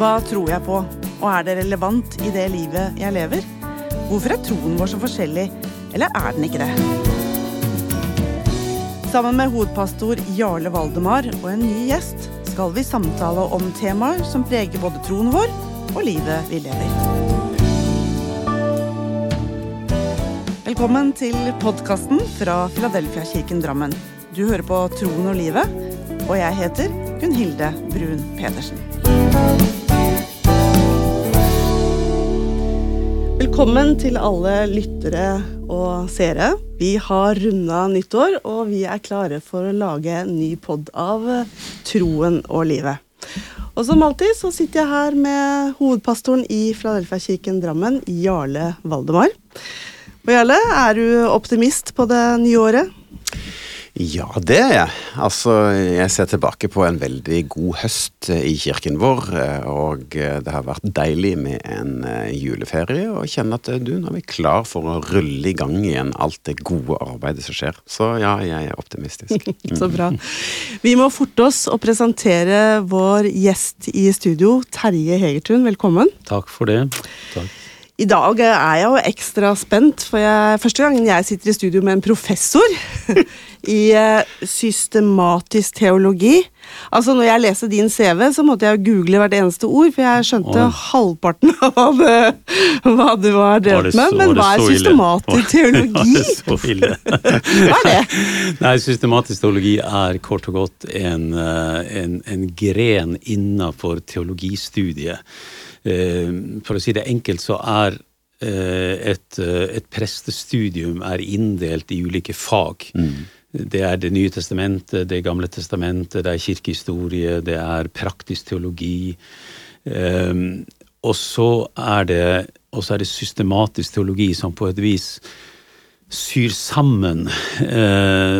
Hva tror jeg på, og er det relevant i det livet jeg lever? Hvorfor er troen vår så forskjellig, eller er den ikke det? Sammen med hovedpastor Jarle Valdemar og en ny gjest skal vi samtale om temaer som preger både troen vår og livet vi lever. Velkommen til podkasten fra Filadelfia-kirken Drammen. Du hører på Troen og livet, og jeg heter Gunn-Hilde Brun Pedersen. Velkommen til alle lyttere og seere. Vi har runda nyttår, og vi er klare for å lage en ny pod av troen og livet. Og som alltid så sitter jeg her med hovedpastoren i Filadelfia-kirken Drammen, Jarle Valdemar. Og Jarle, er du optimist på det nye året? Ja, det er jeg. Altså, jeg ser tilbake på en veldig god høst i kirken vår. Og det har vært deilig med en juleferie, og kjenner at du, nå er vi klar for å rulle i gang igjen alt det gode arbeidet som skjer. Så ja, jeg er optimistisk. Så bra. Vi må forte oss å presentere vår gjest i studio, Terje Hegertun. Velkommen. Takk for det. Takk. I dag er jeg jo ekstra spent, for jeg, første gangen jeg sitter i studio med en professor i systematisk teologi. Altså Når jeg leser din CV, så måtte jeg google hvert eneste ord, for jeg skjønte Oi. halvparten av hva, det, hva du har drevet med. Men hva er systematisk teologi? Var det så ille? hva er det? Nei, Systematisk teologi er kort og godt en, en, en gren innafor teologistudiet. For å si det enkelt, så er et, et prestestudium er inndelt i ulike fag. Mm. Det er Det nye testamentet, Det gamle testamentet, det er kirkehistorie, det er praktisk teologi. Og så er det, er det systematisk teologi som på et vis syr sammen,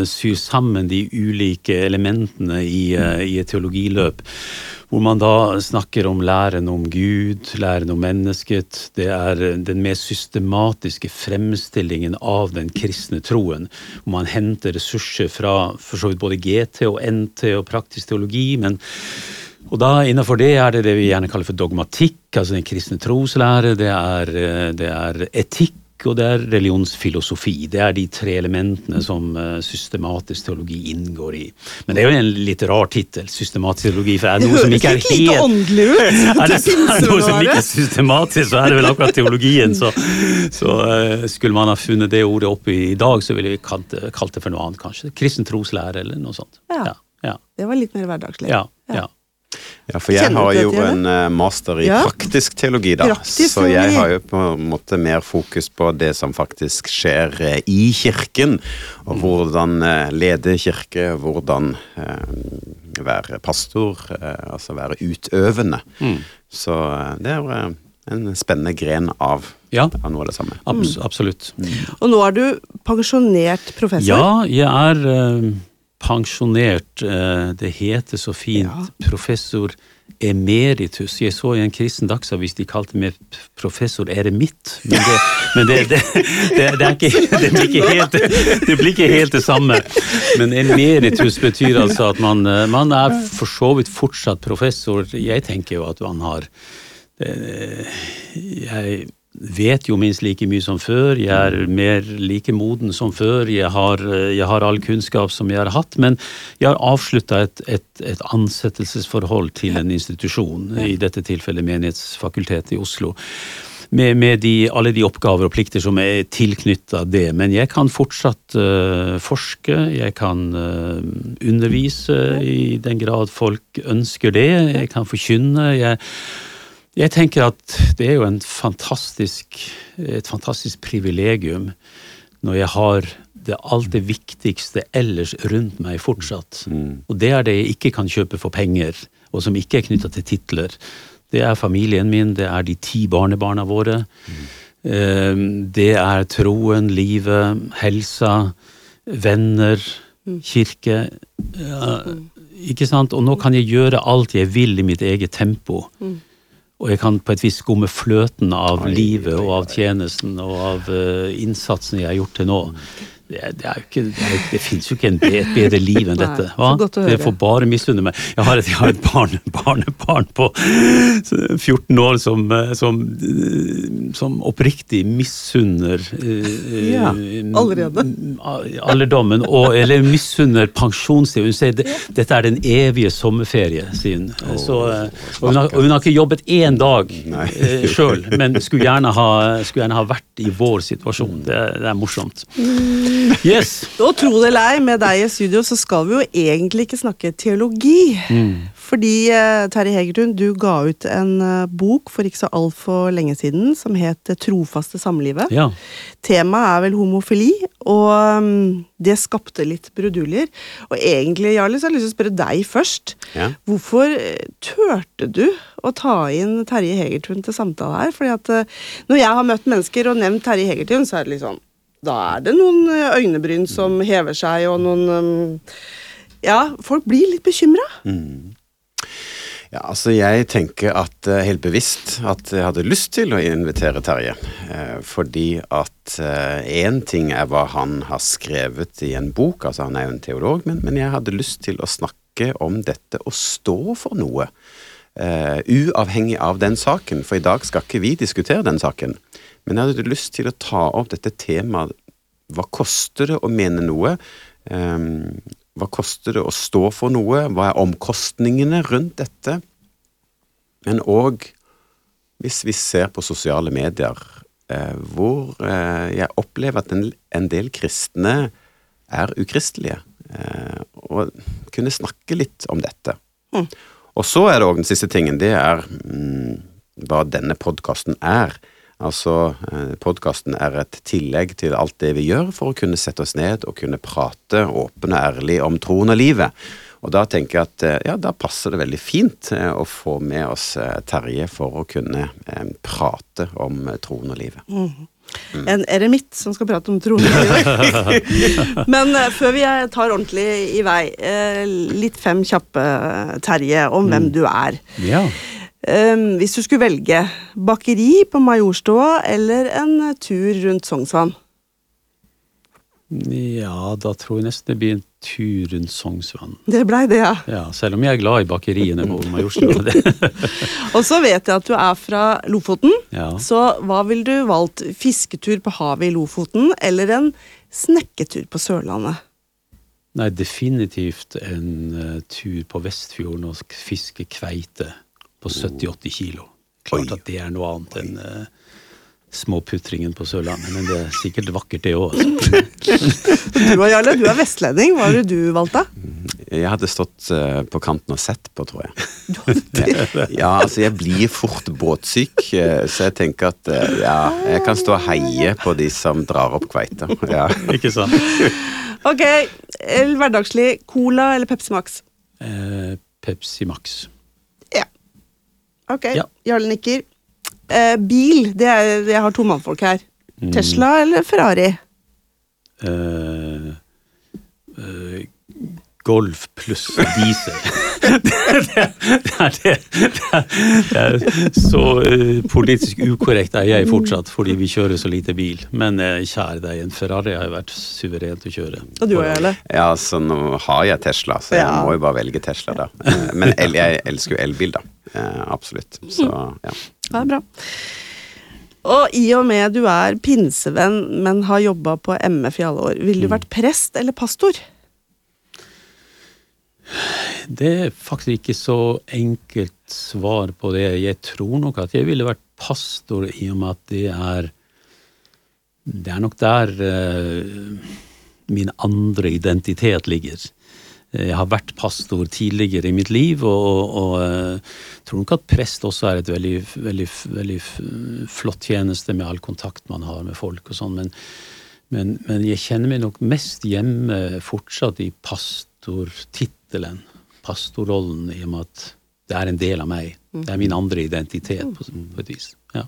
syr sammen de ulike elementene i, i et teologiløp hvor man da snakker om læren om Gud, læren om mennesket. Det er den mer systematiske fremstillingen av den kristne troen. Hvor man henter ressurser fra for så vidt både GT og NT og praktisk teologi. men og da Innenfor det er det det vi gjerne kaller for dogmatikk, altså den kristne troslære. Det er, det er etikk og det er religionsfilosofi. Det er de tre elementene som uh, systematisk teologi inngår i. Men det er jo en litt rar tittel, systematisk teologi, for er det noe som ikke er helt like åndelig ut! er det, er noe som ikke er systematisk, så er det vel akkurat teologien. Så, så uh, skulle man ha funnet det ordet opp i dag, så ville vi kalt det, kalt det for noe annet, kanskje. Kristen troslære eller noe sånt. Ja. ja, ja. Det var litt mer hverdagslig. Ja, ja. Ja, for jeg har jo en eh, master i ja. praktisk teologi, da. Praktisk så jeg har jo på en måte mer fokus på det som faktisk skjer eh, i kirken. Og mm. hvordan eh, lede kirke, hvordan være pastor, altså være utøvende. Mm. Så det er en spennende gren av, ja. av noe av det samme. Abs absolutt. Mm. Og nå er du pensjonert professor? Ja, jeg er pensjonert, eh, det heter så fint, ja. professor emeritus. Jeg så i en kristen dagsavis de kalte meg professor eremitt. Men det, men det, det, det, ikke, det, blir ikke helt, det blir ikke helt det samme. Men emeritus betyr altså at man, eh, man er for så vidt fortsatt professor. Jeg tenker jo at man har eh, jeg vet jo minst like mye som før, jeg er mer like moden som før, jeg har, jeg har all kunnskap som jeg har hatt, men jeg har avslutta et, et, et, ansettelsesforhold til en institusjon, i dette tilfellet Menighetsfakultetet i Oslo. Med, med de, alle de oppgaver og plikter som er tilknytta det. Men jeg kan fortsatt uh, forske, jeg kan uh, undervise i den grad folk ønsker det, jeg kan forkynne. jeg jeg tenker at det er jo fantastisk, et fantastisk privilegium når jeg har det alt det viktigste ellers rundt meg fortsatt. Mm. Og det er det jeg ikke kan kjøpe for penger, og som ikke er knytta til titler. Det er familien min, det er de ti barnebarna våre. Mm. Det er troen, livet, helsa, venner, mm. kirke. Ikke sant? Og nå kan jeg gjøre alt jeg vil i mitt eget tempo. Mm. Og jeg kan på et vis skumme fløten av livet og av tjenesten og av uh, innsatsen jeg har gjort til nå. Det, det, er jo ikke, det, er, det finnes jo ikke en, et bedre liv enn dette. Hva? Dere får bare misunne meg. Jeg har et, jeg har et barn, barnebarn på 14 år som, som, som oppriktig misunner uh, ja, allerede. alderdommen, og, eller misunner pensjonstid. Hun sier det, dette er den evige sommerferie, sier hun. Så, og, hun har, og hun har ikke jobbet én dag uh, sjøl, men skulle gjerne, ha, skulle gjerne, ha, vært i vår situasjon. Det, det er morsomt. Mm. Yes. Og tro det eller ei, med deg i studio så skal vi jo egentlig ikke snakke teologi. Mm. Fordi uh, Terje Hegertun, du ga ut en uh, bok for ikke så altfor lenge siden som het 'Trofaste samlivet'. Ja. Temaet er vel homofili, og um, det skapte litt bruduljer. Og egentlig, Jarle, så har jeg lyst til å spørre deg først. Ja. Hvorfor turte du å ta inn Terje Hegertun til samtale her? Fordi at når jeg har møtt mennesker og nevnt Terje Hegertun, så er det litt sånn da er det noen eh, øynebryn som hever seg, og noen um, Ja, folk blir litt bekymra. Mm. Ja, altså Jeg tenker at uh, helt bevisst at jeg hadde lyst til å invitere Terje. Uh, fordi at én uh, ting er hva han har skrevet i en bok, altså han er jo en teolog, men, men jeg hadde lyst til å snakke om dette å stå for noe. uavhengig av den saken, for i dag skal ikke vi diskutere den saken. Men jeg hadde lyst til å ta opp dette temaet hva koster det å mene noe? Um, hva koster det å stå for noe? Hva er omkostningene rundt dette? Men òg, hvis vi ser på sosiale medier, eh, hvor eh, jeg opplever at en, en, del kristne er ukristelige, eh, og kunne snakke litt om dette. Mm. Og så er det òg den siste tingen, det er mm, hva denne podkasten er. Altså, eh, podkasten er et tillegg til alt det vi gjør for å kunne sette oss ned og kunne prate åpen og ærlig om troen og livet. Og da tenker jeg at eh, ja, da passer det veldig fint eh, å få med oss Terje for å kunne prate om troen og livet. Mm. Mm. En eremitt som skal prate om troen og livet. Men før vi tar ordentlig i vei, litt fem kjappe, Terje, om mm. hvem du er. Ja. Um, hvis du skulle velge bakeri på Majorstua eller en tur rundt Sognsvann? Ja, da tror jeg nesten det blir en tur rundt Sognsvann. Det blei det, ja. ja. Selv om jeg er glad i bakeriene på Majorstua. og så vet jeg at du er fra Lofoten, ja. så hva ville du valgt? Fisketur på havet i Lofoten eller en snekketur på Sørlandet? Nei, definitivt en uh, tur på Vestfjorden og fiske kveite på 70-80 kilo. Klart Oi. at det er noe annet enn uh, småputringen på Sørlandet, men det er sikkert vakkert, det òg. Du Jarle, du er vestlending. Hva har du valgt, da? Jeg hadde stått uh, på kanten og sett på, tror jeg. ja, altså jeg blir fort båtsyk, uh, så jeg tenker at uh, ja, jeg kan stå og heie på de som drar opp kveita. Ja. Ikke sant? ok, hverdagslig. Cola eller Pepsi Max? Pepsi Max. Ok, ja. Jarle nikker. Eh, bil, det er Jeg har to mannfolk her. Mm. Tesla eller Ferrari? Eh, eh, Golf pluss diesel. det, det, det, det, er så uh, politisk ukorrekt er jeg fortsatt, fordi vi kjører så lite bil. Men uh, kjære deg, en Ferrari har jo vært suverent å kjøre. Og du òg, eller? Ja, så nå har jeg Tesla, så jeg ja. må jo bare velge Tesla, da. Men el, jeg elsker jo elbil, da. absolutt. Så ja. Det er bra. Og i og med du er pinsevenn, men har jobba på MF i alle år, ville du mm. vært prest eller pastor? Det er faktisk ikke så enkelt svar på det. Jeg tror nok at jeg ville vært pastor i og med at det er Det er nok der uh, min andre identitet ligger. Jeg har vært pastor tidligere i mitt liv, og, og, og uh, tror nok at prest også er et veldig, veldig, veldig flott tjeneste med all kontakt man har med folk og sånn, men, men, men, jeg kjenner meg nok mest hjemme fortsatt i pastortittelen tittelen, pastorrollen, i og med at det er en del av meg. Det er min andre identitet, på, på et vis. Ja.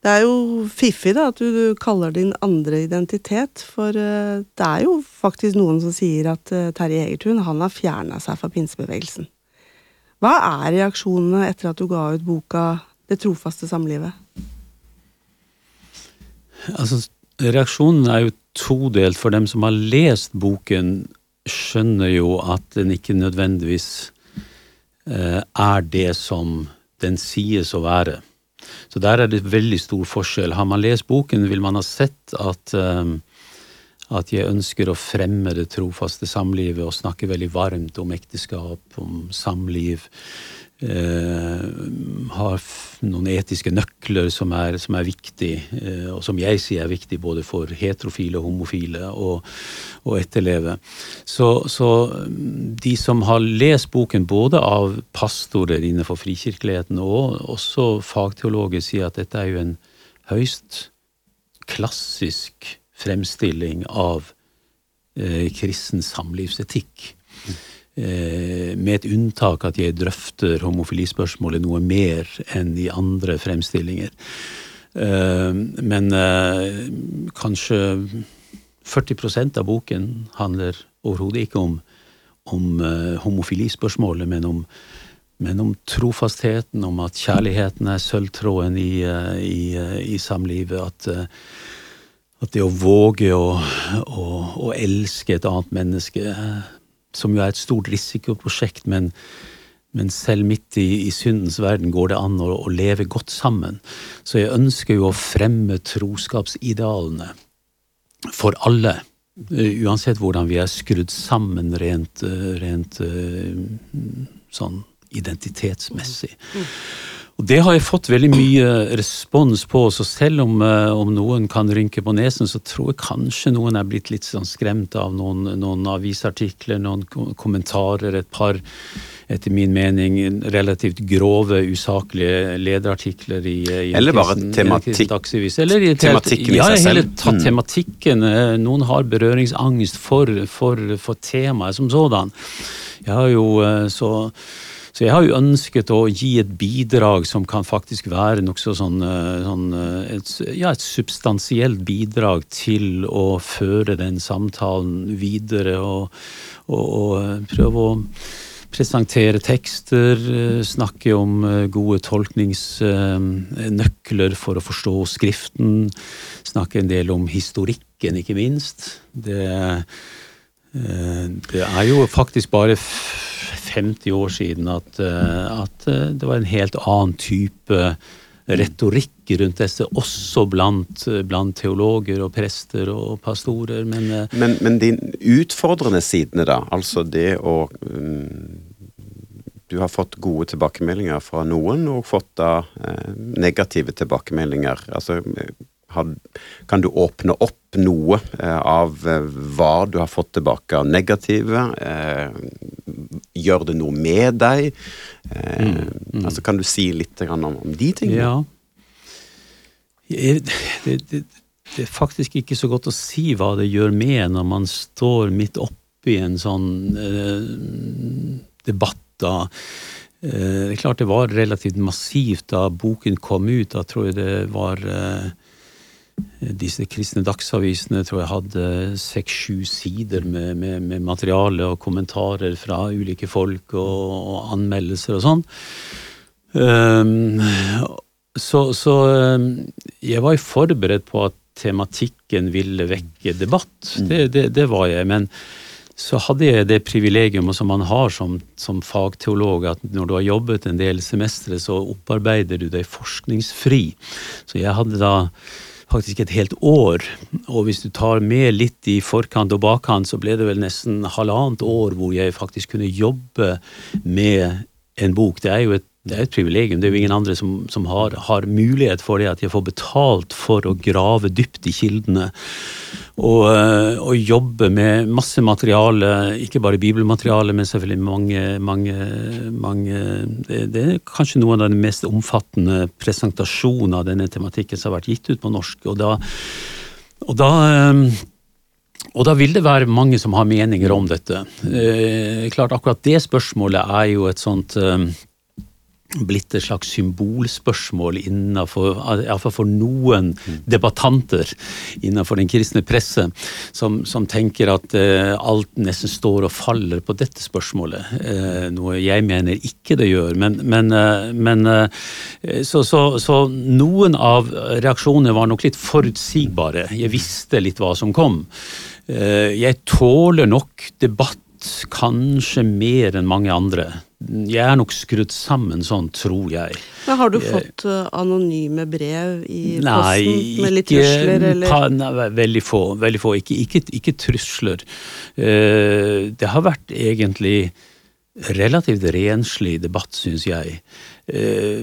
Det er jo fiffig da, at du, du, kaller din andre identitet, for uh, det er jo faktisk noen som sier at uh, Terje Egertun han har fjerna seg fra pinsebevegelsen. Hva er reaksjonene etter at du ga ut boka Det trofaste samlivet? Altså, reaksjonen er jo todelt. For dem som har lest boken, skjønner jo at den ikke nødvendigvis eh, er det som den sies å være. Så der er det veldig stor forskjell. Har man lest boken, vil man ha sett at, eh, at jeg ønsker å fremme det trofaste samlivet og snakke veldig varmt om ekteskap, om samliv har noen etiske nøkler som er, som er viktig, eh, og som jeg sier er viktig både for heterofile og homofile å, etterleve. Så, så, mm, de som har lest boken, både av pastorer innenfor frikirkeligheten og også fagteologer, sier at dette er jo en høyst klassisk fremstilling av eh, kristen samlivsetikk. Eh, med et unntak at jeg drøfter homofilispørsmålet noe mer enn i andre fremstillinger. Eh, men eh, kanskje 40% av boken handler overhodet ikke om, om homofilispørsmålet, men om, men om trofastheten, om at kjærligheten er sølvtråden i, i, i samlivet. At, at, det å våge å, å, å elske et annet menneske som jo er et stort risikoprosjekt, men, men selv midt i, i, syndens verden går det an å, å, leve godt sammen. Så jeg ønsker jo å fremme troskapsidealene for alle. Eh, uansett hvordan vi er skrudd sammen rent, eh, rent eh, sånn identitetsmessig. Mm. Og Det har jeg fått veldig mye respons på, så selv om, eh, om, noen kan rynke på nesen, så tror jeg kanskje noen er blitt litt sånn skremt av noen, noen avisartikler, noen kommentarer, et par etter min mening relativt grove, usaklige lederartikler i, i Eller bare tematikk, Eller i, tematikken i seg selv. Ja, hele tatt mm. tematikken. Eh, noen har berøringsangst for, for, for temaet som sådan. Jeg har jo eh, så så jeg har jo ønsket å gi et bidrag som kan faktisk være nokså sånn, eh, sånn eh, et, ja, et substansielt bidrag til å føre den samtalen videre og, og, og eh, prøve å presentere tekster, snakke om gode tolkningsnøkler for å forstå Skriften, snakke en del om historikken, ikke minst. Det, det er jo faktisk bare 50 år siden at, eh, at, eh, det var en helt annen type retorikk rundt dette, også blant, blant teologer og prester og pastorer. Men, eh, men, men de utfordrende sidene, da? Altså det å um, Du har fått gode tilbakemeldinger fra noen, og fått da eh, negative tilbakemeldinger. Altså kan du åpne opp noe eh, av eh, hva du har fått tilbake av negative? Eh, gjør det noe med deg? Mm, mm. Altså, kan du si litt om, om de tingene? Ja. Det, det, det, er faktisk ikke så godt å si hva det gjør med når man står midt oppi en sånn eh, debatt. da. Det er klart det var relativt massivt da boken kom ut. Da tror jeg det var disse kristne dagsavisene tror jeg hadde seks-sju sider med, med, med, materiale og kommentarer fra ulike folk og, og anmeldelser og sånn. Um, så, så um, jeg var jo forberedt på at tematikken ville vekke debatt. Mm. Det, det, det var jeg. Men så hadde jeg det privilegium som man har som, som, fagteolog, at når du har jobbet en del semestre, så opparbeider du deg forskningsfri. Så jeg hadde da faktisk et helt år. Og hvis du tar med litt i forkant og bakkant, så ble det vel nesten halvannet år hvor jeg faktisk kunne jobbe med en bok. Det er jo et det er et privilegium. Det er jo ingen andre som, som har, har, mulighet for det, at jeg får betalt for å grave dypt i kildene. Og, eh, og jobbe med masse materiale, ikke bare bibelmateriale, men selvfølgelig mange, mange, mange det, det, er kanskje noen av de mest omfattende presentasjonene av denne tematikken som har vært gitt ut på norsk. Og da, og da eh, og da vil det være mange som har meninger om dette. Eh, klart Akkurat det spørsmålet er jo et sånt eh, blitt et slags symbolspørsmål innenfor, iallfall for noen debattanter innenfor den kristne presse, som, som tenker at eh, alt nesten står og faller på dette spørsmålet. Eh, noe jeg mener ikke det gjør. Men, men, eh, men så, så, så, noen av reaksjonene var nok litt forutsigbare. Jeg visste litt hva som kom. Jeg tåler nok debatt kanskje mer enn mange andre. Jeg er nok skrudd sammen sånn, tror jeg. Men Har du fått uh, anonyme brev i nei, posten med litt trusler, eller? Nei, veldig få. Veldig få. Ikke, ikke, ikke trusler. Uh, det har vært egentlig relativt renslig debatt, syns jeg. Uh,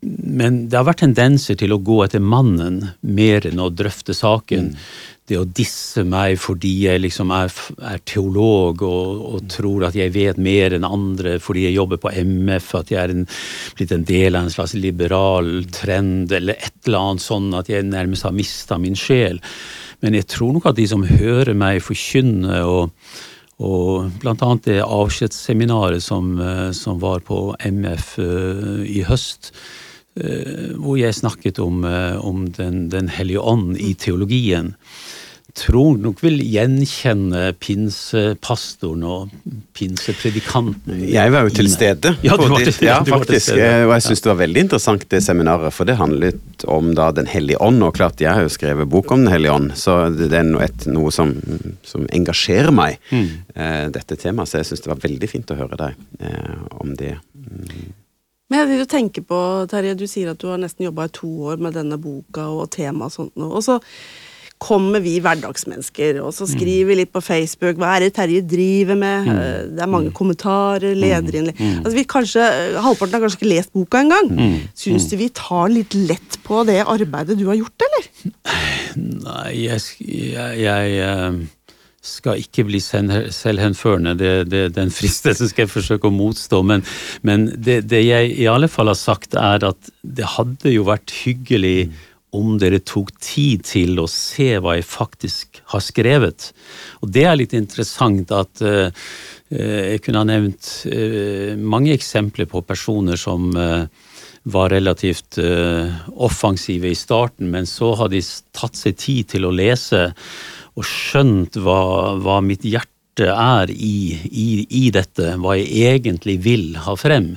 men det har vært tendenser til å gå etter mannen mer enn å drøfte saken. Mm det å disse meg fordi jeg liksom er, er teolog og, og, tror at jeg vet mer enn andre fordi jeg jobber på MF, at jeg er en, blitt en del av en slags liberal trend eller et eller annet sånn at jeg nærmest har mista min sjel. Men jeg tror nok at de som hører meg forkynne og og blant annet det avskjedsseminaret som, eh, som, var på MF eh, i høst, hvor jeg snakket om, uh, om Den, den hellige ånd i teologien tror nok vil gjenkjenne pinsepastoren og pinsepredikanten. Jeg var jo til stede. Ja, du var til stede. Ja, faktisk. Og jeg syns det var veldig interessant det seminaret, for det handlet om da Den hellige ånd. Og klart, jeg har jo skrevet bok om Den hellige ånd, så det er et, noe som, som, engasjerer meg, mm. eh, dette temaet. Så jeg syns det var veldig fint å høre deg eh, om det. Men jeg vil jo tenke på, Terje, du sier at du har nesten jobba i to år med denne boka og temaet og sånt noe. Og så kommer vi hverdagsmennesker, og så skriver vi litt på Facebook hva er det Terje driver med. Mm. Det er mange mm. kommentarer, lederinnlegg mm. altså, vi kanskje, Halvparten har kanskje ikke lest boka engang. Mm. Syns du vi tar litt lett på det arbeidet du har gjort, eller? Nei, jeg, jeg, jeg eh, skal ikke bli selvhenførende. Det, det, den fristelsen skal jeg forsøke å motstå. Men, men det, det, jeg i alle fall har sagt, er at det hadde jo vært hyggelig om dere tok tid til å se hva jeg faktisk har skrevet. Og det er litt interessant at uh, jeg kunne ha nevnt uh, mange eksempler på personer som uh, var relativt offensive i starten, men så har de tatt seg tid til å lese og skjønt hva, hva mitt hjerte er i, i, i dette, hva jeg egentlig vil ha frem.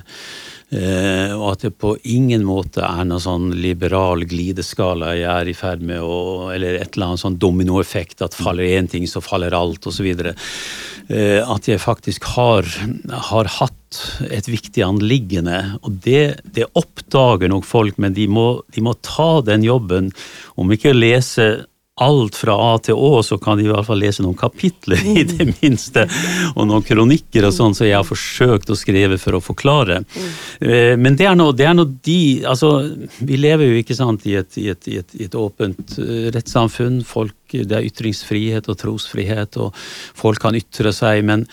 Eh, og at det på ingen måte er noen sånn liberal glideskala jeg er i ferd med å Eller et eller annet sånn dominoeffekt, at faller én ting, så faller alt, osv. Eh, at jeg faktisk har, har hatt et viktig anliggende. Og det, det oppdager nok folk, men de må, de må ta den jobben. Om ikke å lese alt fra A til Å, så kan de i hvert fall lese noen kapitler, i det minste, og noen kronikker og sånn, så jeg har forsøkt å skrive for å forklare. Eh, men det er nå de Altså, vi lever jo ikke sant i et, i et, i et, i et åpent eh, rettssamfunn. Folk det er ytringsfrihet og trosfrihet, og folk kan ytre seg, men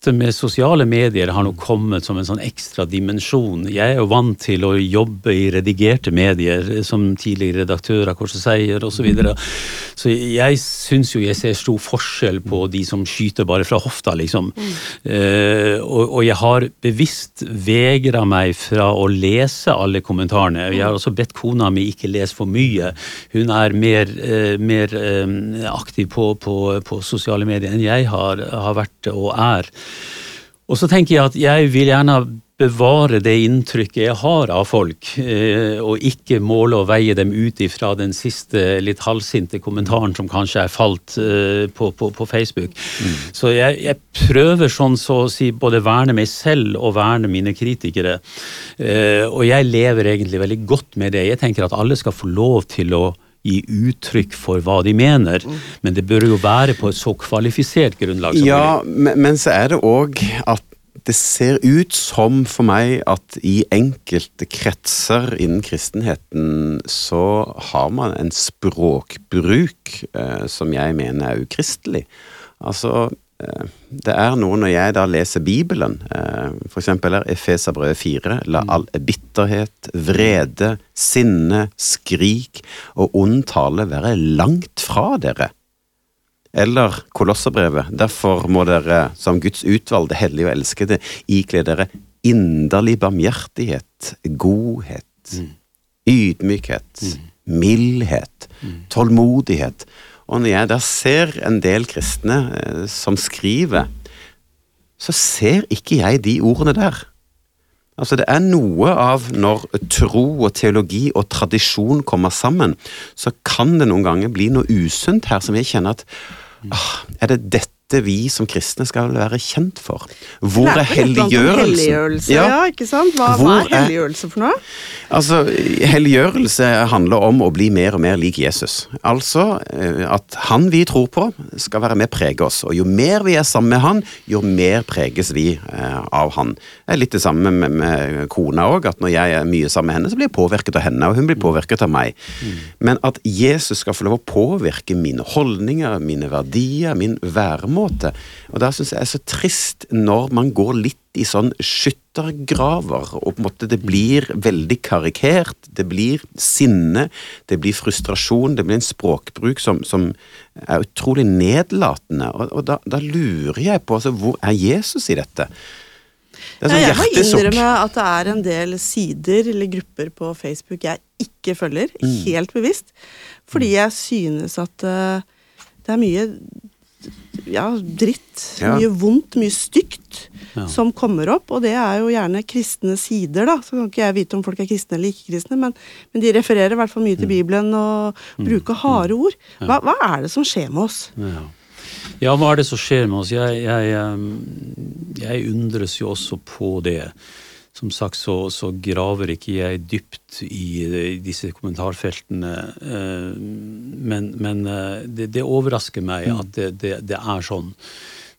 dette med sosiale medier har nå kommet som en sånn ekstra dimensjon. Jeg er jo vant til å jobbe i redigerte medier, som tidligere redaktør av Kors og Seier osv. Så, videre. så jeg syns jo jeg ser stor forskjell på de som skyter bare fra hofta, liksom. Mm. Uh, og, og, jeg har bevisst vegra meg fra å lese alle kommentarene. Jeg har også bedt kona mi ikke lese for mye. Hun er mer uh, mer eh, aktiv på, på, på, sosiale medier enn jeg har, har vært og er. Og så tenker jeg at jeg vil gjerne bevare det inntrykket jeg har av folk, eh, og ikke måle og veie dem ut ifra den siste litt halvsinte kommentaren som kanskje er falt eh, på, på, på Facebook. Mm. Så jeg, jeg, prøver sånn så å si både verne meg selv og verne mine kritikere. Og jeg lever egentlig veldig godt med det. Jeg tenker at alle skal få lov til å gi uttrykk for hva de mener, men det bør jo være på et så kvalifisert grunnlag som Ja, mulig. men så er det òg at det ser ut som for meg at i enkelte kretser innen kristenheten så har man en språkbruk eh, som jeg mener er ukristelig. Altså, det er noe når jeg da leser Bibelen, f.eks. for eksempel er Efeserbrevet 4, la mm. all bitterhet, vrede, sinne, skrik og ond tale være langt fra dere. Eller Kolosserbrevet, derfor må dere som Guds utvalgte, hellige og elskede ikle dere inderlig barmhjertighet, godhet, mm. ydmykhet, mm. mildhet, mm. tålmodighet. Og når jeg da ser en del kristne eh, som skriver, så ser ikke jeg de ordene der. Altså Det er noe av når tro og teologi og tradisjon kommer sammen, så kan det noen ganger bli noe usunt her som jeg kjenner at ah, Er det dette dette vi som kristne skal være kjent for. Hvor er helliggjørelsen? Ja. ja, ikke sant? Hva, hva er helliggjørelse for noe? Altså, Helliggjørelse handler om å bli mer og mer lik Jesus. Altså eh, at han vi tror på, skal være med og prege oss. Og jo mer vi er sammen med han, jo mer preges vi eh, av han. Det er litt det samme med, med kona òg, at når jeg er mye sammen med henne, så blir jeg påvirket av henne, og hun blir påvirket av meg. Mm. Men at Jesus skal få lov å påvirke mine holdninger, mine verdier, min væremåte måte. Og da syns jeg er så trist når man går litt i sånn skyttergraver, og på en måte det blir veldig karikert. Det blir sinne, det blir frustrasjon, det blir en språkbruk som, som er utrolig nedlatende. Og, og da, da, lurer jeg på altså, hvor er Jesus i dette? Det sånn ja, jeg må innrømme at det er en del sider eller grupper på Facebook jeg ikke følger, mm. helt bevisst. Fordi jeg synes at uh, det er mye ja, dritt. Ja. Mye vondt, mye stygt ja. som kommer opp. Og det er jo gjerne kristne sider, da. Så kan ikke jeg vite om folk er kristne eller ikke kristne, men, men de refererer i hvert fall mye til mm. Bibelen og mm. bruker harde ord. Hva, hva, er det som skjer med oss? Ja. ja. hva er det som skjer med oss? Jeg, jeg, jeg undres jo også på det. Som sagt så, så, graver ikke jeg dypt i, i disse kommentarfeltene. Eh, men, men eh, det, det, overrasker meg mm. at det, det, det, er sånn.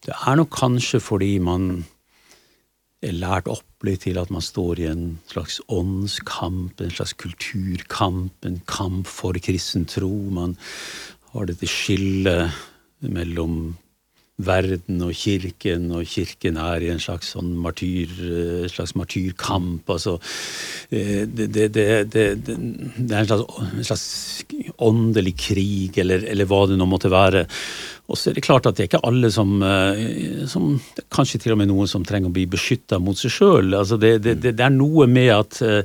Det er nok kanskje fordi man er lært opp litt til at man står i en slags åndskamp, en slags kulturkamp, en kamp for kristen tro. Man har dette skillet mellom verden og kirken, og kirken er i en slags sånn martyr, eh, slags martyrkamp. Altså, eh, det, det, det, det, er en slags, en slags åndelig krig, eller, eller, hva det nå måtte være. Og så er det klart at det er ikke alle som, eh, som Kanskje til og med noen som trenger å bli beskytta mot seg sjøl. Altså det, det, det, er noe med at uh,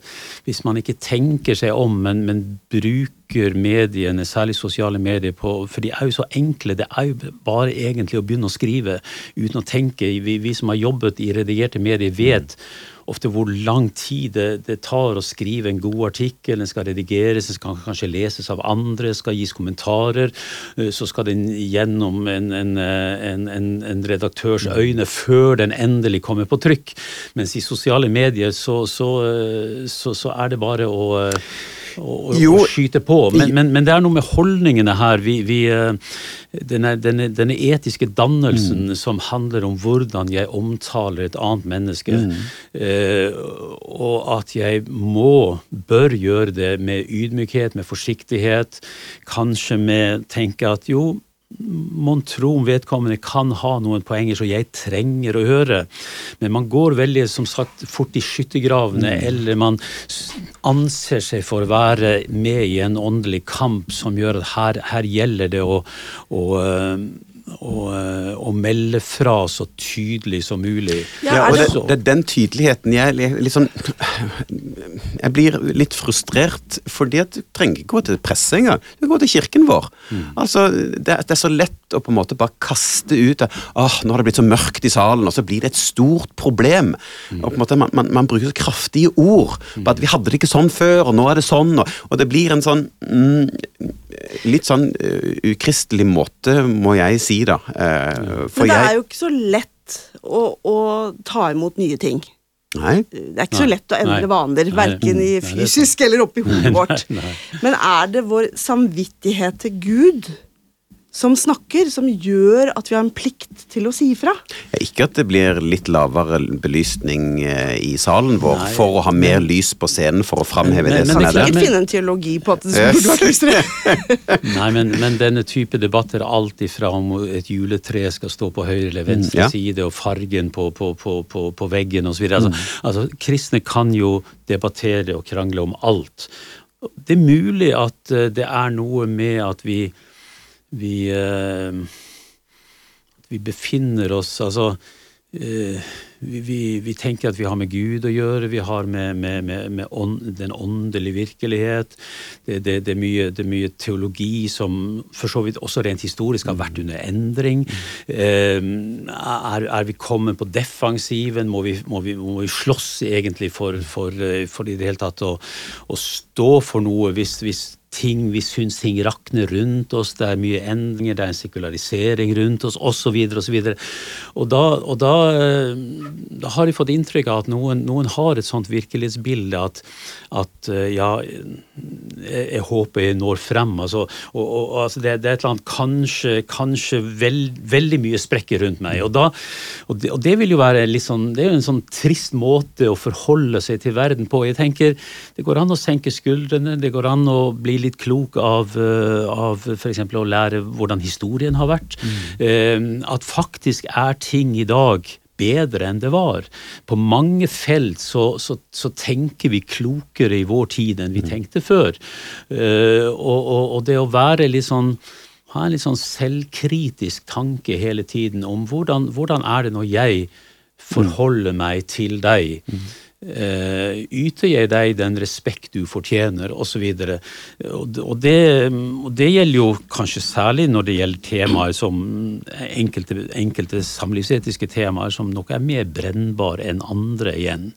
hvis man ikke tenker seg om, men, men, bruker mediene, særlig sosiale medier, på For de er jo så enkle. Det er jo bare egentlig å begynne å skrive uten å tenke. Vi, vi som har jobbet i redigerte medier, vet mm ofte hvor lang tid det, det, tar å skrive en god artikkel. Den skal redigeres, den skal kanskje leses av andre, skal gis kommentarer. Eh, så skal den gjennom en, en, en, en redaktørs øyne før den endelig kommer på trykk. Mens i sosiale medier så, så, eh, så, så er det bare å og, å skyte på. Men, men, men, det er noe med holdningene her. Vi, vi, eh, denne, denne, denne, etiske dannelsen mm. som handler om hvordan jeg omtaler et annet menneske, mm. eh, og at jeg må, bør gjøre det med ydmykhet, med forsiktighet, kanskje med tenke at jo, mon tro om vedkommende kan ha noen poenger som jeg trenger å høre. Men man går veldig som sagt fort i skyttergravene, mm. eller man anser seg for å være med i en åndelig kamp som gjør at her, her gjelder det å, å å, eh, å, melde fra så tydelig som mulig. Ja, og det, det, er den tydeligheten jeg liksom Jeg blir litt frustrert, fordi at du trenger ikke gå til presse engang. Du går til kirken vår. Mm. Altså, det, det, er så lett å på en måte bare kaste ut åh, nå har det blitt så mørkt i salen, og så blir det et stort problem. Mm. Og på en måte Man, man, man bruker så kraftige ord på at vi hadde det ikke sånn før, og nå er det sånn, og, og det blir en sånn mm, litt sånn uh, ukristelig måte, må jeg si, da. For Men det er jo ikke så lett å, å ta imot nye ting. Nei. Det er ikke så lett å endre vaner, verken i fysisk eller oppi hodet vårt. Men er det vår samvittighet til Gud som snakker, som gjør at vi har en plikt til å si ifra. Ikke at det blir litt lavere belysning eh, i salen vår Nei, for å ha mer men, lys på scenen for å framheve det som er der. Men finne en teologi på at det burde vært lysere. Nei, men, men, denne type debatter er alltid fra om et juletre skal stå på høyre eller venstre mm, ja. side, og fargen på, på, på, på veggen osv. Altså, mm. altså, kristne kan jo debattere og krangle om alt. Det er mulig at eh, det er noe med at vi vi, eh, vi befinner oss Altså, Eh, vi, vi, vi, tenker at vi har med Gud å gjøre, vi har med, med, med, med ånd, den åndelige virkelighet. Det, det, det, er mye, det, er mye, teologi som for så vidt også rent historisk har vært under endring. Eh, er, er, vi kommet på defensiven? Må vi, må vi, må slåss egentlig for, for, for, i det hele tatt å, å stå for noe hvis, hvis ting, vi syns ting rakner rundt oss, det er mye endringer, det er en sekularisering rundt oss osv. osv. Og, da, og da, eh, da, har jeg fått inntrykk av at noen, noen har et sånt virkelighetsbilde at, at eh, ja, jeg, jeg, håper jeg når frem. Altså, og, og, altså det, det, er et eller annet kanskje, kanskje veld, veldig mye sprekker rundt meg. Og, da, og, det, og det vil jo være litt sånn, det er jo en sånn trist måte å forholde seg til verden på. Jeg tenker Det går an å senke skuldrene, det går an å bli litt litt klok av, eh, av f.eks. å lære hvordan historien har vært. Mm. At faktisk er ting i dag bedre enn det var. På mange felt så, så, så, tenker vi klokere i vår tid enn vi mm. tenkte før. Uh, og, og, og, det å være litt sånn ha en litt sånn selvkritisk tanke hele tiden om hvordan, hvordan er det når jeg forholder meg til deg. Mm. Uh, yter jeg deg den respekt du fortjener, osv. Og, og, det, og det gjelder jo kanskje særlig når det gjelder temaer som enkelte, enkelte samlivsetiske temaer som nok er mer brennbare enn andre igjen.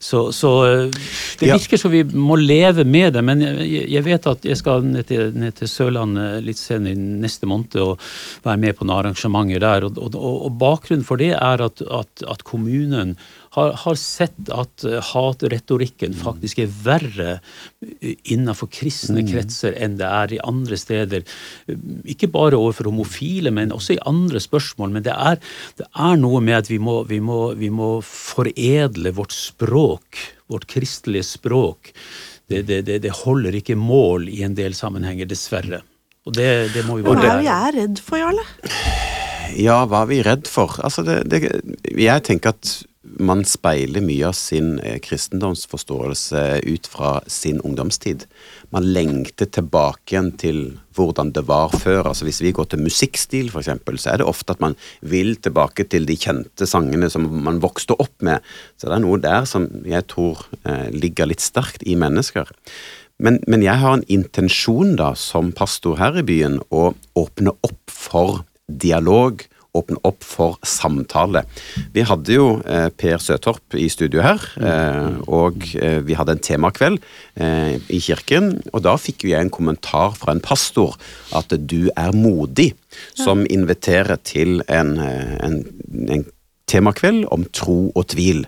Så, så eh, det virker som vi må leve med det, men jeg, jeg vet at jeg skal ned til, ned til, Sørlandet litt senere neste måned og være med på noen arrangementer der. Og, og bakgrunnen for det er at, at, at kommunen har, har sett at uh, hatretorikken faktisk er verre uh, innenfor kristne mm. kretser enn det er i andre steder. Ikke bare overfor homofile, men også i andre spørsmål. Men det er, det er noe med at vi må, vi, må, vi må, foredle vårt språk, vårt kristelige språk. Det, det, det, det holder ikke mål i en del sammenhenger, dessverre. Og det, det må vi bare Hva er vi er redd for, Jarle? Ja, hva er vi redd for? Altså, jeg tenker at man speiler mye av sin eh, kristendomsforståelse ut fra sin ungdomstid. Man lengter tilbake igjen til hvordan det var før. Altså Hvis vi går til musikkstil, f.eks., så er det ofte at man vil tilbake til de kjente sangene som man vokste opp med. Så det er noe der som jeg tror eh, ligger litt sterkt i mennesker. Men, men jeg har en intensjon da, som pastor her i byen, å åpne opp for dialog åpne opp for samtale. Vi hadde jo eh, Per Søtorp i studio her, eh, og eh, vi hadde en temakveld eh, i kirken. Og da fikk jo jeg en kommentar fra en pastor at du er modig, som inviterer til en, eh, en, en temakveld om tro og tvil.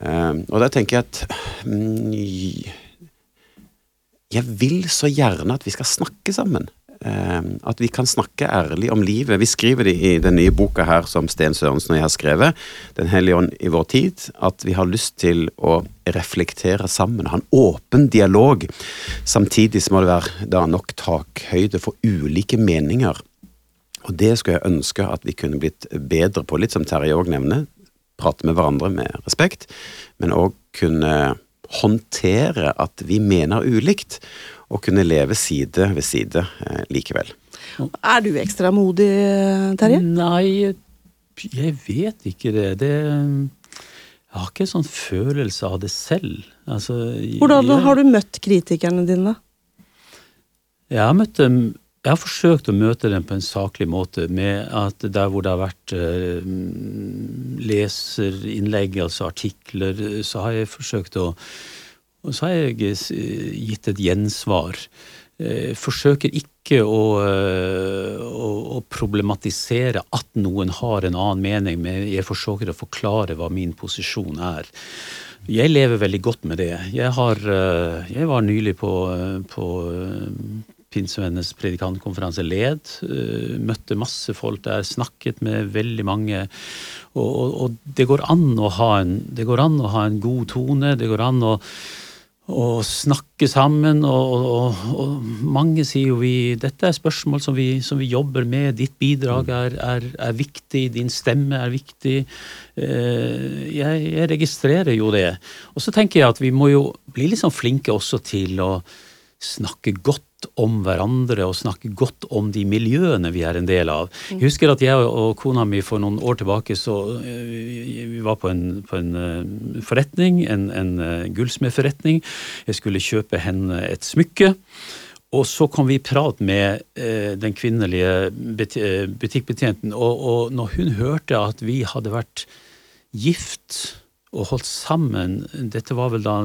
Eh, og da tenker jeg at mm, jeg vil så gjerne at vi skal snakke sammen. Eh, at vi kan snakke ærlig om livet. Vi skriver det i den nye boka her som Sten Sørensen og jeg har skrevet, Den hellige ånd i vår tid, at vi har lyst til å reflektere sammen, ha en åpen dialog. Samtidig så må det være nok takhøyde for ulike meninger. Og det skulle jeg ønske at vi kunne blitt bedre på, litt som Terje òg nevner. Prate med hverandre med respekt, men òg kunne håndtere at vi mener ulikt å kunne leve side ved side eh, likevel. Er du ekstra modig, Terje? Nei, jeg vet ikke det. det jeg har ikke en sånn følelse av det selv. Altså, Hvordan jeg, har du møtt kritikerne dine. Jeg har møtt dem jeg har forsøkt å møte dem på en saklig måte, med at der hvor det har vært uh, leserinnlegg, altså artikler, så har jeg forsøkt å og så har jeg eh, gitt et gjensvar. Jeg eh, forsøker ikke å, eh, å, å, problematisere at noen har en annen mening, men jeg forsøker å forklare hva min posisjon er. Jeg lever veldig godt med det. Jeg, har, jeg var nylig på, på Pinsevennenes predikantkonferanse Led. Møtte masse folk der, snakket med veldig mange. Og, og, og det, går an å ha en, det går an å ha en god tone. Det går an å og snakke sammen. Og, og, og, mange sier jo vi dette er spørsmål som vi, som vi jobber med. Ditt bidrag er, er, er, viktig, din stemme er viktig. Eh, jeg, jeg, registrerer jo det. Og så tenker jeg at vi må jo bli litt sånn flinke også til å snakke godt om hverandre og snakke godt om de miljøene vi er en del av. Jeg husker at jeg og kona mi for noen år tilbake så eh, vi var på en, på en eh, forretning, en, en eh, gullsmedforretning. Jeg skulle kjøpe henne et smykke. Og så kom vi i prat med eh, den kvinnelige butikkbetjenten, og, og når hun hørte at vi hadde vært gift og holdt sammen Dette var vel da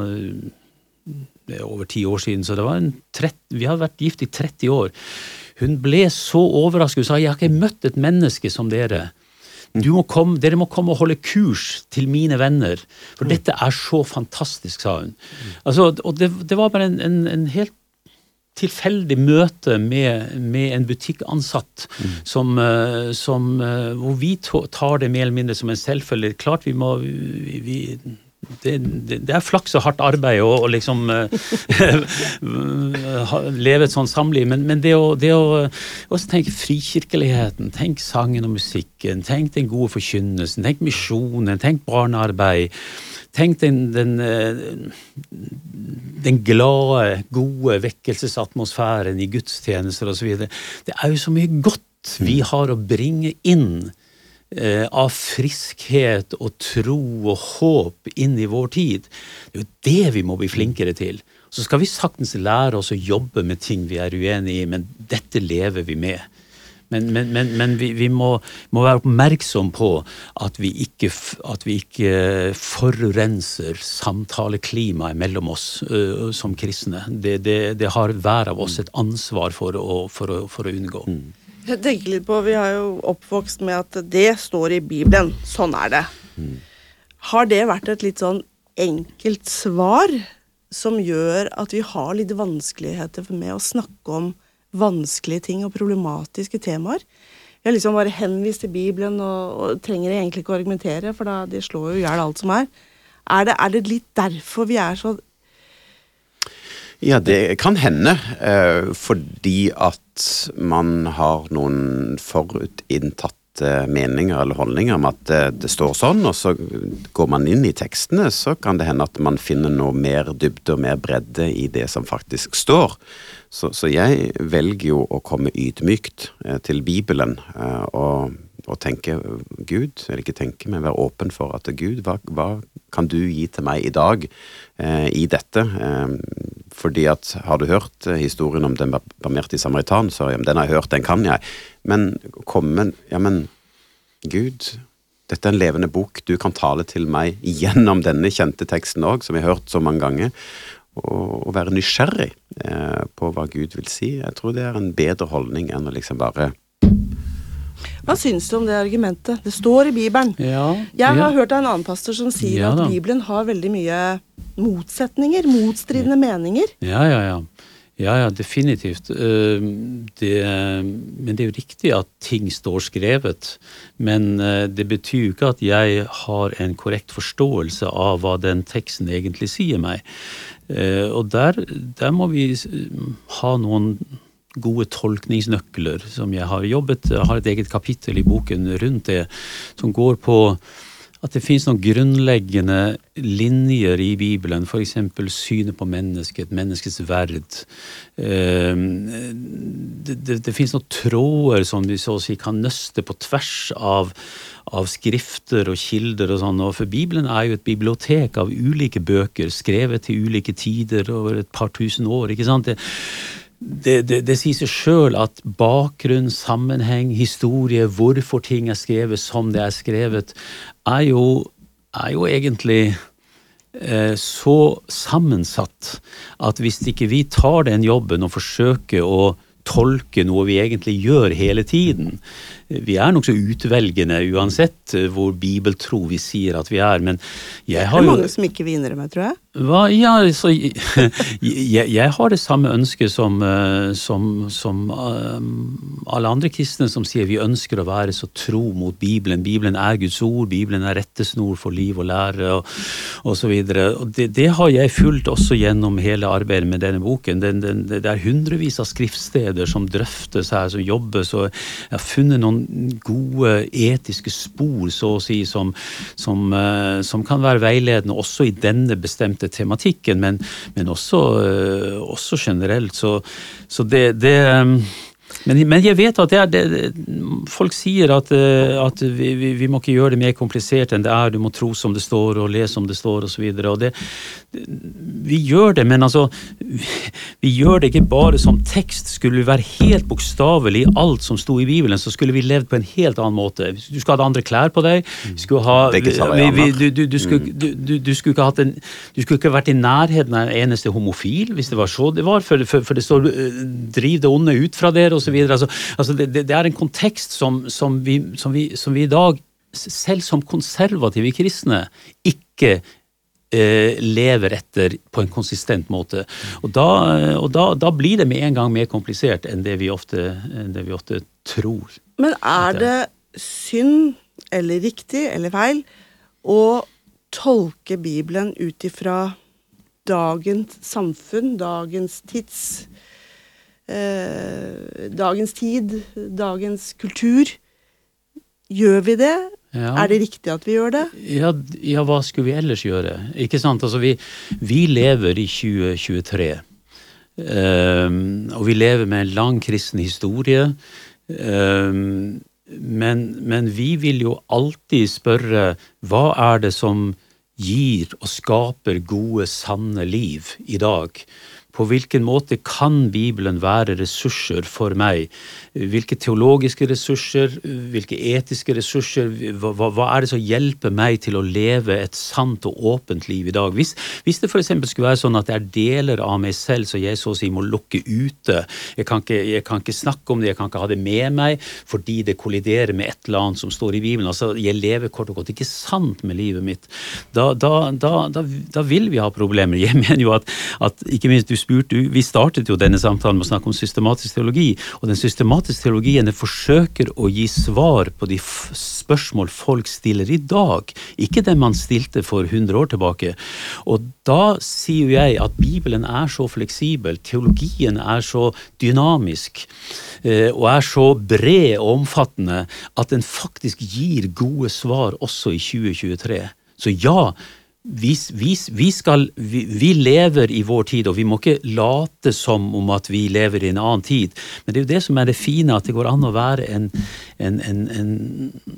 over ti år siden, så det var en 30, vi hadde vært gift i 30 år. Hun ble så overrasket. Hun sa jeg har ikke møtt et menneske som dere. Må komme, dere må komme og holde kurs til mine venner, for dette er så fantastisk, sa hun. Altså, og det, det var bare en, en, en, helt tilfeldig møte med, med en butikkansatt mm. som, eh, som, eh, hvor vi tar det mer eller mindre som en selvfølge. Klart vi må vi, vi det, det, det, er flaks og hardt arbeid å liksom uh, leve et sånt samliv, men, men det, å, det å også tenke frikirkeligheten, tenk sangen og musikken, tenk den gode forkynnelsen, tenk misjonen, tenk barnearbeid. Tenk den, den, eh, den glade, gode vekkelsesatmosfæren i gudstjenester osv. Det er jo så mye godt vi har å bringe inn Eh, av friskhet og tro og håp inn i vår tid. Det er jo det vi må bli flinkere til. Så skal vi saktens lære oss å jobbe med ting vi er uenig i, men dette lever vi med. Men, men, men, men vi, vi må, må, være oppmerksom på at vi ikke, at vi ikke forurenser samtaleklimaet mellom oss uh, som kristne. Det, det, det, har hver av oss et ansvar for å, for å, for å unngå. Mm. Jeg tenker litt på, Vi har jo oppvokst med at det står i Bibelen. Sånn er det. Mm. Har det vært et litt sånn enkelt svar som gjør at vi har litt vanskeligheter med å snakke om vanskelige ting og problematiske temaer? Vi har liksom bare henvist til Bibelen og, og trenger egentlig ikke å argumentere, for da, det slår jo i hjel alt som er. Er det, er det litt derfor vi er så ja, det kan hende. Eh, fordi at man har noen forutinntatte meninger eller holdninger om at det, det, står sånn, og så går man inn i tekstene, så kan det hende at man finner noe mer dybde og mer bredde i det som faktisk står. Så, så jeg velger jo å komme ydmykt eh, til Bibelen eh, og og tenke Gud, eller ikke tenke, men være åpen for at Gud, hva, hva kan du gi til meg i dag eh, i dette? Eh, fordi at har du hørt eh, historien om den barmhjertige samaritan, så ja, den har jeg hørt, den kan jeg. Men komme Ja, men Gud, dette er en levende bok, du kan tale til meg gjennom denne kjente teksten òg, som jeg har hørt så mange ganger. Og, være nysgjerrig eh, på hva Gud vil si. Jeg tror det er en bedre holdning enn å liksom bare hva syns du om det argumentet? Det står i Bibelen. Ja, jeg har ja. hørt av en annen pastor som sier ja, at Bibelen har veldig mye motsetninger, motstridende meninger. Ja, ja, ja. Ja, ja, definitivt. Ehm, det, men det er jo riktig at ting står skrevet. Men eh, det betyr jo ikke at jeg har en korrekt forståelse av hva den teksten egentlig sier meg. Eh, og der, der må vi ha noen gode tolkningsnøkler som jeg har jobbet Jeg har et eget kapittel i boken rundt det, som går på at det finnes noen grunnleggende linjer i Bibelen, f.eks. synet på mennesket, menneskets verd. Ehm, det, det, det finnes noen tråder som vi så å si kan nøste på tvers av, av skrifter og kilder og sånn. For Bibelen er jo et bibliotek av ulike bøker, skrevet til ulike tider over et par tusen år. ikke sant? Det, det, det, det, sier seg sjøl at bakgrunn, sammenheng, historie, hvorfor ting er skrevet som det er skrevet, er jo, er jo egentlig eh, så sammensatt at hvis ikke vi tar den jobben og forsøker å tolke noe vi egentlig gjør hele tiden, vi er nokså utvelgende uansett eh, hvor bibeltro vi sier at vi er, men jeg har jo Det er mange som ikke vil innrømme, tror jeg. Hva, ja, så, jeg, jeg, har det samme ønsket som, eh, som, som um, alle andre kristne som sier vi ønsker å være så tro mot Bibelen. Bibelen er Guds ord, Bibelen er rettesnor for liv og lære og, osv. det, det, har jeg fulgt også gjennom hele arbeidet med denne boken. Den, den, det er hundrevis av skriftsteder som drøftes her, som jobbes, og jeg har funnet noen gode etiske spor, så å si, som, som, uh, som kan være veiledende også i denne bestemte tematikken, men, men også, uh, også, generelt. Så, så det, det um, men, men, jeg vet at det er det, folk sier at, eh, at vi, vi, vi, må ikke gjøre det mer komplisert enn det er, du må tro som det står og lese som det står osv. Vi gjør det, men altså vi, gjør det ikke bare som tekst. Skulle vi være helt bokstavelig i alt som sto i Bibelen, så skulle vi levd på en helt annen måte. Du skulle hatt andre klær på deg. Skulle ha, du, du, du, skulle, mm. du, skulle ikke hatt en, du skulle ikke vært i nærheten av en eneste homofil, hvis det var så det var, for, for, for det står eh, 'driv det onde ut fra dere' osv. Altså, altså det, det, er en kontekst som, som, vi, som, vi, som, vi, i dag, selv som konservative kristne, ikke eh, lever etter på en konsistent måte. Og, da, og da, da, blir det med en gang mer komplisert enn det vi ofte, det vi ofte tror. Men er det synd, eller riktig, eller feil, å tolke Bibelen ut ifra dagens samfunn, dagens tids eh, dagens tid, dagens kultur. Gjør vi det? Ja. Er det riktig at vi gjør det? Ja, ja, hva skulle vi ellers gjøre? Ikke sant? Altså, vi, vi lever i 2023. Um, ehm, og vi lever med en lang kristen historie. Um, men, men, vi vil jo alltid spørre hva er det som gir og skaper gode, sanne liv i dag? På hvilken måte kan Bibelen være ressurser for meg? Hvilke teologiske ressurser, hvilke etiske ressurser? Hva, hva er det som hjelper meg til å leve et sant og åpent liv i dag? Hvis, hvis det f.eks. skulle være sånn at det er deler av meg selv som jeg så å si må lukke ute, jeg kan, ikke, jeg kan ikke snakke om det, jeg kan ikke ha det med meg fordi det kolliderer med et eller annet som står i Bibelen, altså jeg lever kort og godt ikke sant med livet mitt, da, da, da, da vil vi ha problemer. Jeg mener jo at, at ikke minst du spurte, Vi startet jo denne samtalen med å snakke om systematisk teologi. Og den systematiske teologien forsøker å gi svar på de spørsmål folk stiller i dag, ikke det man stilte for 100 år tilbake. Og da sier jo jeg at Bibelen er så fleksibel, teologien er så dynamisk eh, og er så bred og omfattende at den faktisk gir gode svar også i 2023. Så ja, vi, vi, vi, skal, vi, lever i vår tid, og vi må ikke late som om at vi lever i en annen tid. Men det er jo det som er det fine, at det går an å være, en, en, en,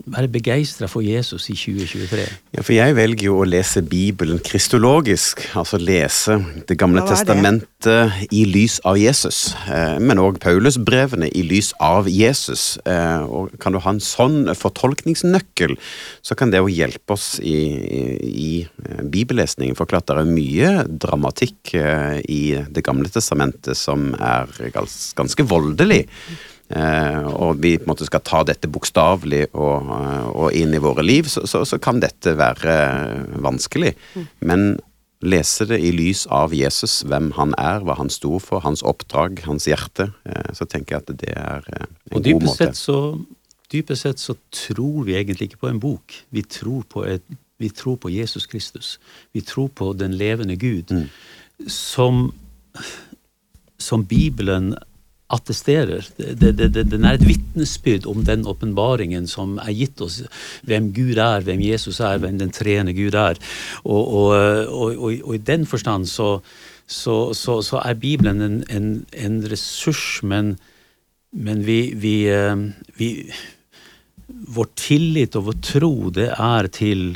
være begeistra for Jesus i 2023. Ja, for jeg velger jo å lese Bibelen kristologisk, altså lese Det gamle testamentet i lys av Jesus. Eh, men òg Paulusbrevene i lys av Jesus. Eh, og kan du ha en sånn fortolkningsnøkkel, så kan det jo hjelpe oss i, i, i bibellesningen, for klart det er mye dramatikk eh, i Det gamle testamentet som er ganske voldelig. Eh, og vi på en måte skal ta dette bokstavelig og, eh, og, inn i våre liv, så, så, så, kan dette være vanskelig. Men lese det i lys av Jesus, hvem han er, hva han sto for, hans oppdrag, hans hjerte, så tenker jeg at det er en god måte. Sett så, dypest sett så tror vi egentlig ikke på en bok. Vi tror på et vi tror på Jesus Kristus. Vi tror på den levende Gud, mm. som, som Bibelen attesterer. Det, det, det, den er et vitnesbyrd om den åpenbaringen som er gitt oss. Hvem Gud er, hvem Jesus er, hvem den treende Gud er. Og, og, og, og i den forstand så, så, så, så er Bibelen en, en, en ressurs, men, men vi, vi, eh, vi, Vår tillit og vår tro, det er til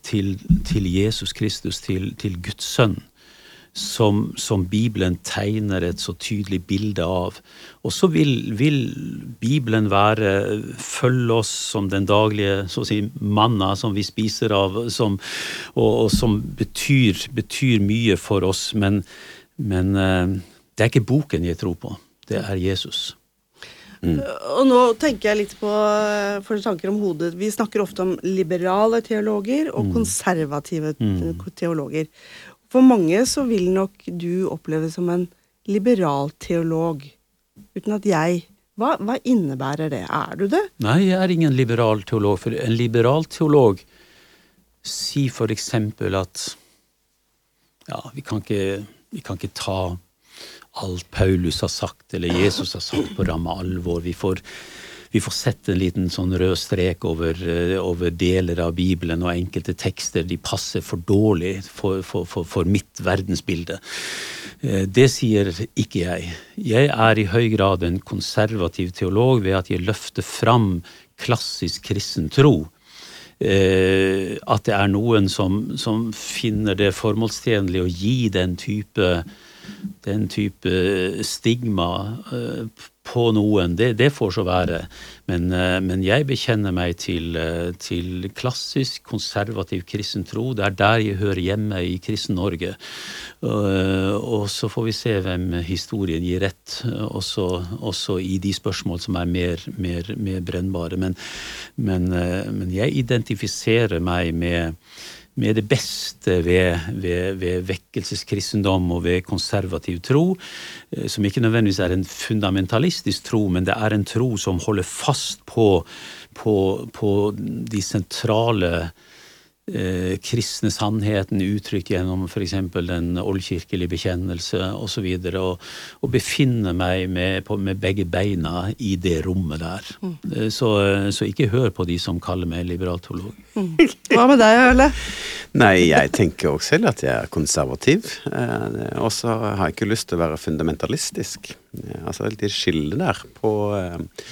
til, til Jesus Kristus, til, til Guds sønn, som, som, Bibelen tegner et så tydelig bilde av. Og så vil, vil, Bibelen være, følge oss som den daglige så å si, manna som vi spiser av, som, og, og, som betyr, betyr, mye for oss. Men, men eh, det er ikke boken jeg tror på, det er Jesus. Mm. Og nå tenker jeg litt på for tanker om hodet. Vi snakker ofte om liberale teologer og mm. konservative mm. teologer. For mange så vil nok du oppleve som en liberal teolog, uten at jeg hva, hva, innebærer det? Er du det? Nei, jeg er ingen liberal teolog. For en liberal teolog sier for eksempel at ja, vi kan ikke, vi kan ikke ta alt Paulus har sagt eller Jesus har sagt på ramme alvor. Vi får, vi får sett en liten sånn rød strek over, eh, over, deler av Bibelen, og enkelte tekster de passer for dårlig for, for, for, for mitt verdensbilde. Eh, det sier ikke jeg. Jeg er i høy grad en konservativ teolog ved at jeg løfter fram klassisk kristen tro eh, at det er noen som, som, finner det formålstjenlig å gi den type, den type stigma eh, på noen, det, det, får så være. Men, eh, men jeg bekjenner meg til, eh, til, klassisk, konservativ kristen tro. Det er der jeg hører hjemme i Kristen-Norge. Eh, og så får vi se hvem historien gir rett, også, også i de spørsmål som er mer, mer, mer brennbare. Men, men, men jeg identifiserer meg med med det beste ved, ved, ved, vekkelseskristendom og ved konservativ tro, eh, som ikke nødvendigvis er en fundamentalistisk tro, men det er en tro som holder fast på, på, på de sentrale eh, kristne sannheten uttrykt gjennom f.eks. den oldkirkelige bekjennelse osv. Og, så og, og befinne meg med, på, med, begge beina i det rommet der. Mm. Eh, så, så, ikke hør på de som kaller meg liberaltolog. Mm. Hva med deg, Øle? Nei, jeg tenker også selv at jeg er konservativ. Eh, og så har jeg ikke lyst til å være fundamentalistisk. Eh, altså et lite skille der på eh,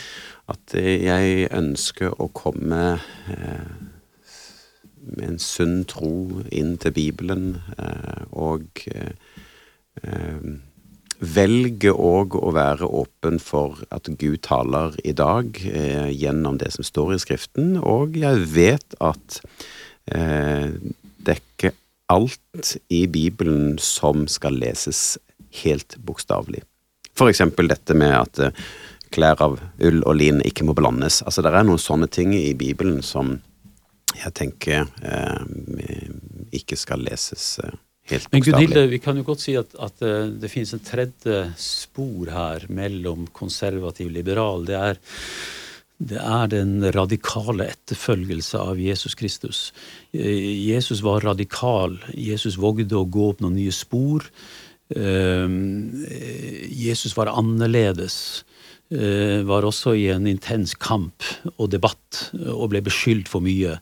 at jeg ønsker å komme eh, med en sunn tro inn til Bibelen, eh, og eh, velger òg å være åpen for at Gud taler i dag eh, gjennom det som står i Skriften, og jeg vet at det er ikke alt i Bibelen som skal leses helt bokstavelig. For eksempel dette med at klær av ull og lin ikke må blandes. Altså, det er noen sånne ting i Bibelen som jeg tenker eh, ikke skal leses eh, helt bokstavelig. Men Gunhilde, vi kan jo godt si at, at uh, det finnes en tredje spor her mellom konservativ og liberal. Det er, det er den radikale etterfølgelse av Jesus Kristus. Jesus var radikal. Jesus vågde å gå opp noen nye spor. Jesus var annerledes. Eh, var også i en intens kamp og debatt og ble beskyldt for mye.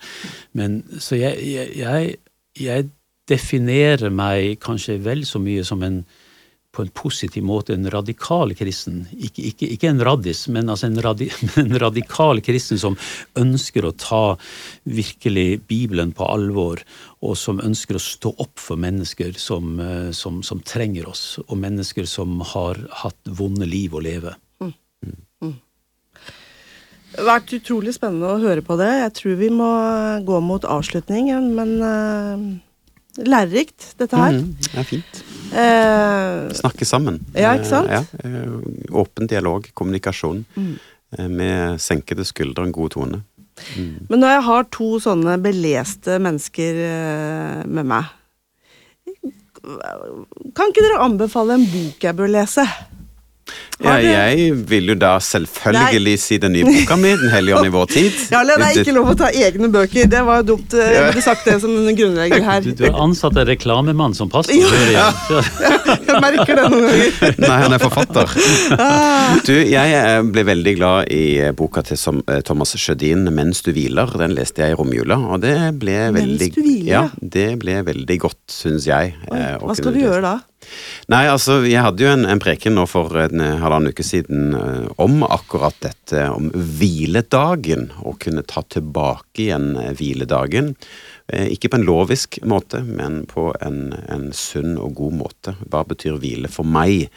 Men, så jeg, jeg, jeg, definerer meg kanskje vel så mye som en på en positiv måte en radikal kristen. Ikke, ikke, ikke en raddis, men altså en, radi, en, radikal kristen som ønsker å ta virkelig Bibelen på alvor, og som ønsker å stå opp for mennesker som, eh, som, som trenger oss, og mennesker som har hatt vonde liv å leve. Det har vært utrolig spennende å høre på det. Jeg tror vi må gå mot avslutningen, men uh, lærerikt, dette her. Mm, det er fint. Uh, Snakke sammen. Ja, ikke sant? Uh, ja. Åpen dialog, kommunikasjon. Mm. med senkede skuldre og en god tone. Mm. Men når jeg har to sånne beleste mennesker med meg Kan ikke dere anbefale en bok jeg bør lese? Ja, jeg vil jo da selvfølgelig Nei. si den nye boka mi, 'Den hellige ånd i vår tid'. Ja, Det er ikke lov å ta egne bøker. Det var jo dumt. Eh, jeg burde sagt det som en grunnregel her. Du, du er ansatt en reklamemann som passer. Ja. ja. Jeg merker det noen ganger. Nei, han er forfatter. Ah. Du, jeg eh, ble veldig glad i eh, boka til Thomas Sjødin, 'Mens du hviler'. Den leste jeg i romjula, og det ble veldig Mens du hviler? Ja, det ble veldig godt, syns jeg. Oi, hva skal du gjøre da? Nei, altså, jeg hadde jo en, en preken nå for en halvannen uke siden uh, om akkurat dette, om hviledagen. Å kunne ta tilbake igjen uh, hviledagen. Ikke på en lovisk måte, men på en, en, sunn og god måte. Hva betyr hvile for meg?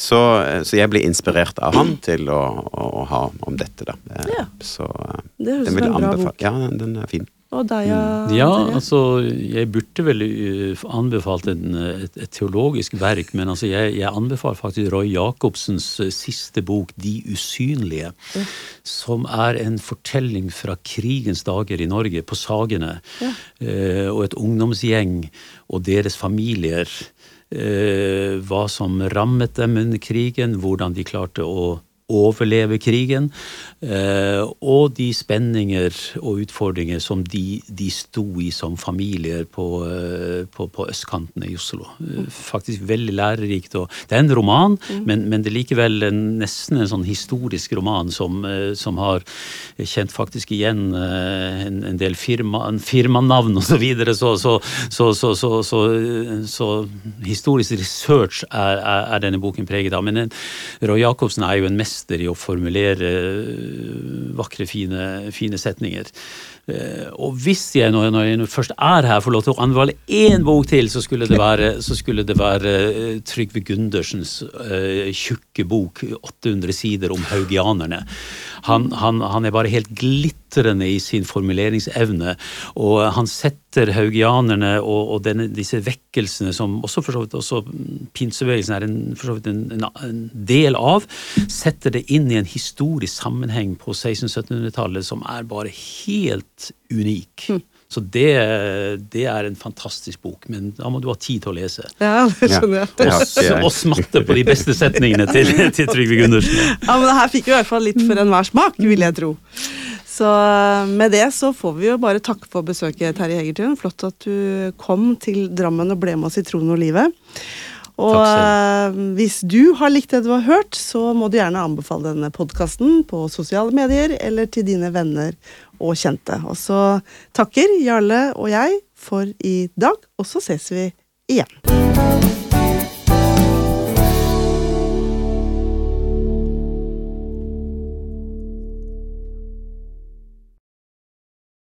Så, så, jeg ble inspirert av han til å, å, å ha om dette, da. Ja. Så det høres ut som en bra bok. Ja, den, den er fin. Og deg, ja, mm. ja altså, jeg burde vel uh, anbefalt en, et, et, teologisk verk, men altså, jeg, jeg anbefaler faktisk Roy Jacobsens uh, siste bok, De usynlige, ja. som er en fortelling fra krigens dager i Norge, på Sagene, ja. og et ungdomsgjeng og deres familier. hva som rammet dem under krigen, hvordan de klarte å overleve krigen. Eh, og de spenninger og utfordringer som de, de sto i som familier på, eh, på, på østkanten i Oslo. Eh, faktisk veldig lærerikt. Og det er en roman, mm. men, men, det er likevel en, nesten en sånn historisk roman som, som har kjent faktisk igjen en, en del firma, firmanavn osv. Så, videre, så, så, så, så, så, historisk research er, er, er, denne boken preget av. Men Roy Jacobsen er jo en mester i å formulere vakre, fine, fine setninger. Eh, og hvis jeg, når jeg først er her, får lov til å anbefale én bok til, så skulle det være, skulle det være eh, Trygve Gundersens uh, tjukke bok, 800 sider om haugianerne. Han, han, han, er bare helt glitrende i sin formuleringsevne, og han setter haugianerne og, og denne, disse vekkelsene, som også for så vidt også pinsebevegelsen er en, for så vidt en, en, del av, setter det inn i en historisk sammenheng på 1600-1700-tallet som er bare helt unik. Mm. Så det, det, er en fantastisk bok, men da må du ha tid til å lese. Ja, det skjønner jeg. Ja. Og, og smatte på de beste setningene til, til Trygve Gundersen. Ja, men det her fikk vi i hvert fall litt for enhver smak, vil jeg tro. Så med det så får vi jo bare takke for besøket, Terje Hegertun. Flott at du kom til Drammen og ble med oss i Troen og livet. Og uh, hvis du har likt det du har hørt, så må du gjerne anbefale denne podkasten på sosiale medier eller til dine venner og kjente. Og så takker Jarle og jeg for i dag, og så ses vi igjen.